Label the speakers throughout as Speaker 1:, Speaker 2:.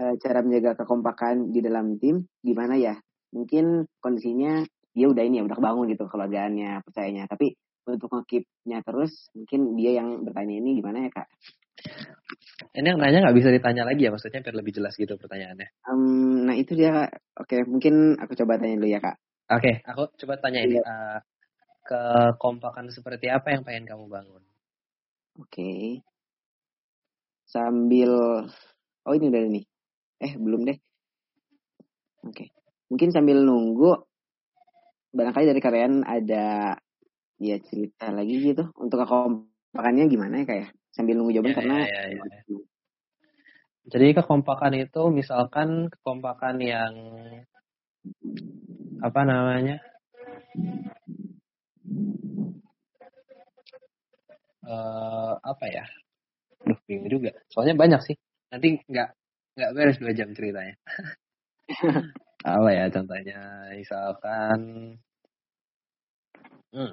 Speaker 1: uh, cara menjaga kekompakan di dalam tim gimana ya? Mungkin kondisinya dia udah ini ya udah kebangun gitu keluarganya percayanya. Tapi untuk ngekipnya terus mungkin dia yang bertanya ini gimana ya kak?
Speaker 2: Ini yang nanya nggak bisa ditanya lagi ya? Maksudnya biar lebih jelas gitu pertanyaannya.
Speaker 1: Um, nah itu dia kak. Oke mungkin aku coba tanya dulu ya kak.
Speaker 2: Oke aku coba tanya ini uh, kekompakan seperti apa yang pengen kamu bangun?
Speaker 1: Oke. Sambil oh ini udah nih eh belum deh. Oke. Mungkin sambil nunggu barangkali dari kalian ada ya cerita lagi gitu untuk kekompakannya gimana ya kayak ya? sambil nunggu jawaban ya, karena ya, ya, ya.
Speaker 2: jadi kekompakan itu misalkan kekompakan yang apa namanya? Uh, apa ya? Duh, bingung juga. Soalnya banyak sih. Nanti nggak nggak beres dua jam ceritanya apa ya contohnya misalkan Hmm.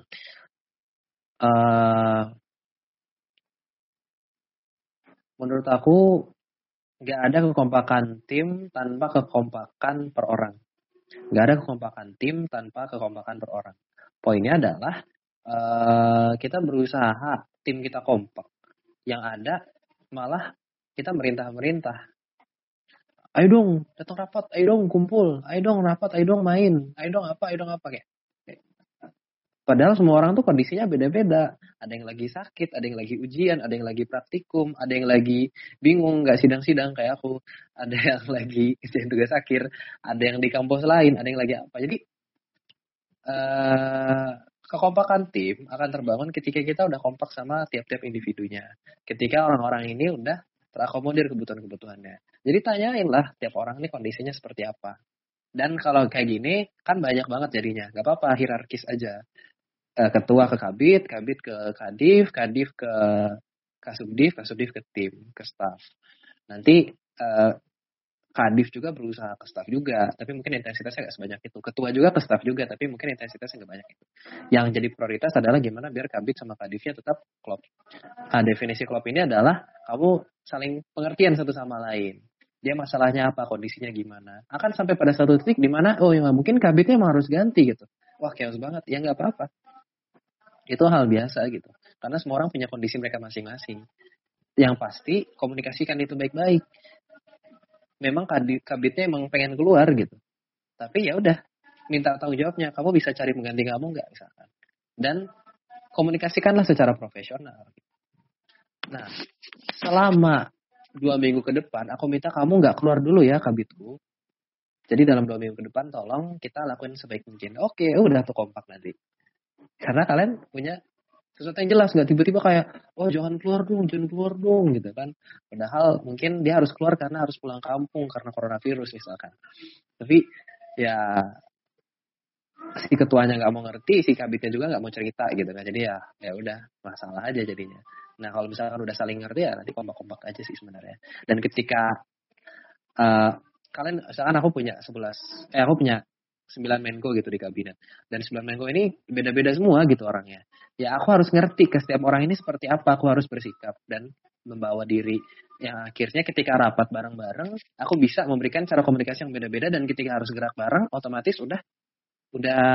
Speaker 2: Uh, menurut aku nggak ada kekompakan tim tanpa kekompakan per orang. Nggak ada kekompakan tim tanpa kekompakan per orang. Poinnya adalah uh, kita berusaha tim kita kompak. Yang ada malah kita merintah-merintah. Ayo dong, datang rapat, ayo dong kumpul, ayo dong rapat, ayo dong main, ayo dong apa, ayo dong apa kayak Padahal semua orang tuh kondisinya beda-beda. Ada yang lagi sakit, ada yang lagi ujian, ada yang lagi praktikum, ada yang lagi bingung nggak sidang-sidang kayak aku, ada yang lagi kerjain tugas akhir, ada yang di kampus lain, ada yang lagi apa. Jadi uh, kekompakan tim akan terbangun ketika kita udah kompak sama tiap-tiap individunya. Ketika orang-orang ini udah terakomodir kebutuhan-kebutuhannya. Jadi tanyain lah tiap orang ini kondisinya seperti apa. Dan kalau kayak gini kan banyak banget jadinya. Gak apa-apa hierarkis aja. Eh, ketua ke kabit, kabit ke kadif, kadif ke kasubdif, kasubdif ke tim, ke staff. Nanti uh, kadif juga berusaha ke staff juga, tapi mungkin intensitasnya nggak sebanyak itu. Ketua juga ke staff juga, tapi mungkin intensitasnya nggak banyak itu. Yang jadi prioritas adalah gimana biar kabit sama kadifnya tetap klop. Nah, definisi klop ini adalah kamu saling pengertian satu sama lain. Dia masalahnya apa, kondisinya gimana. Akan sampai pada satu titik di mana, oh ya mungkin kabitnya emang harus ganti gitu. Wah chaos banget, ya nggak apa-apa itu hal biasa gitu. Karena semua orang punya kondisi mereka masing-masing. Yang pasti komunikasikan itu baik-baik. Memang kabitnya emang pengen keluar gitu. Tapi ya udah, minta tanggung jawabnya. Kamu bisa cari pengganti kamu nggak misalkan. Dan komunikasikanlah secara profesional. Nah, selama dua minggu ke depan, aku minta kamu nggak keluar dulu ya kabitku. Jadi dalam dua minggu ke depan, tolong kita lakuin sebaik mungkin. Oke, udah tuh kompak nanti. Karena kalian punya sesuatu yang jelas nggak tiba-tiba kayak oh jangan keluar dong jangan keluar dong gitu kan padahal mungkin dia harus keluar karena harus pulang kampung karena coronavirus misalkan tapi ya si ketuanya nggak mau ngerti si kabitnya juga nggak mau cerita gitu kan jadi ya ya udah masalah aja jadinya nah kalau misalkan udah saling ngerti ya nanti kompak-kompak aja sih sebenarnya dan ketika uh, kalian misalkan aku punya sebelas eh aku punya sembilan menko gitu di kabinet. Dan sembilan menko ini beda-beda semua gitu orangnya. Ya aku harus ngerti ke setiap orang ini seperti apa, aku harus bersikap dan membawa diri. Yang akhirnya ketika rapat bareng-bareng, aku bisa memberikan cara komunikasi yang beda-beda dan ketika harus gerak bareng, otomatis udah udah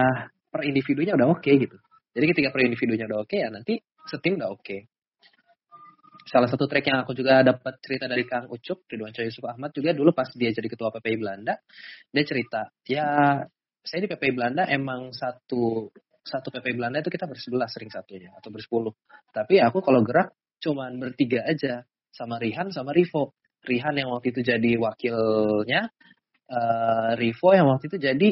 Speaker 2: per individunya udah oke okay, gitu. Jadi ketika per individunya udah oke okay, ya nanti setim udah oke. Okay. Salah satu track yang aku juga dapat cerita dari Kang Ucup, Ridwan Coy Yusuf Ahmad juga dulu pas dia jadi ketua PPI Belanda, dia cerita, ya saya di PPI Belanda emang satu satu PPI Belanda itu kita bersebelas sering satunya atau bersepuluh. Tapi aku kalau gerak cuman bertiga aja sama Rihan sama Rivo. Rihan yang waktu itu jadi wakilnya, uh, Rivo yang waktu itu jadi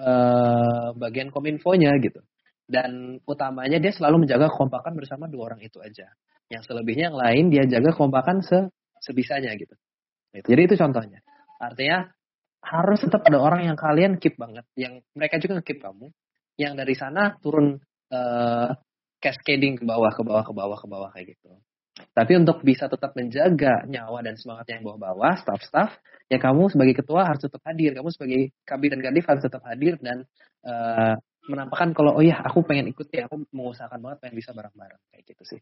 Speaker 2: uh, bagian kominfonya gitu. Dan utamanya dia selalu menjaga kekompakan bersama dua orang itu aja. Yang selebihnya yang lain dia jaga kekompakan se sebisanya gitu. Jadi itu contohnya. Artinya harus tetap ada orang yang kalian keep banget, yang mereka juga keep kamu, yang dari sana turun uh, cascading ke bawah, ke bawah, ke bawah, ke bawah kayak gitu. Tapi untuk bisa tetap menjaga nyawa dan semangatnya yang bawah-bawah, staff-staff, ya kamu sebagai ketua harus tetap hadir, kamu sebagai kabin dan kadif harus tetap hadir dan uh, menampakkan kalau oh ya aku pengen ikut ya, aku mengusahakan banget pengen bisa bareng-bareng kayak gitu sih.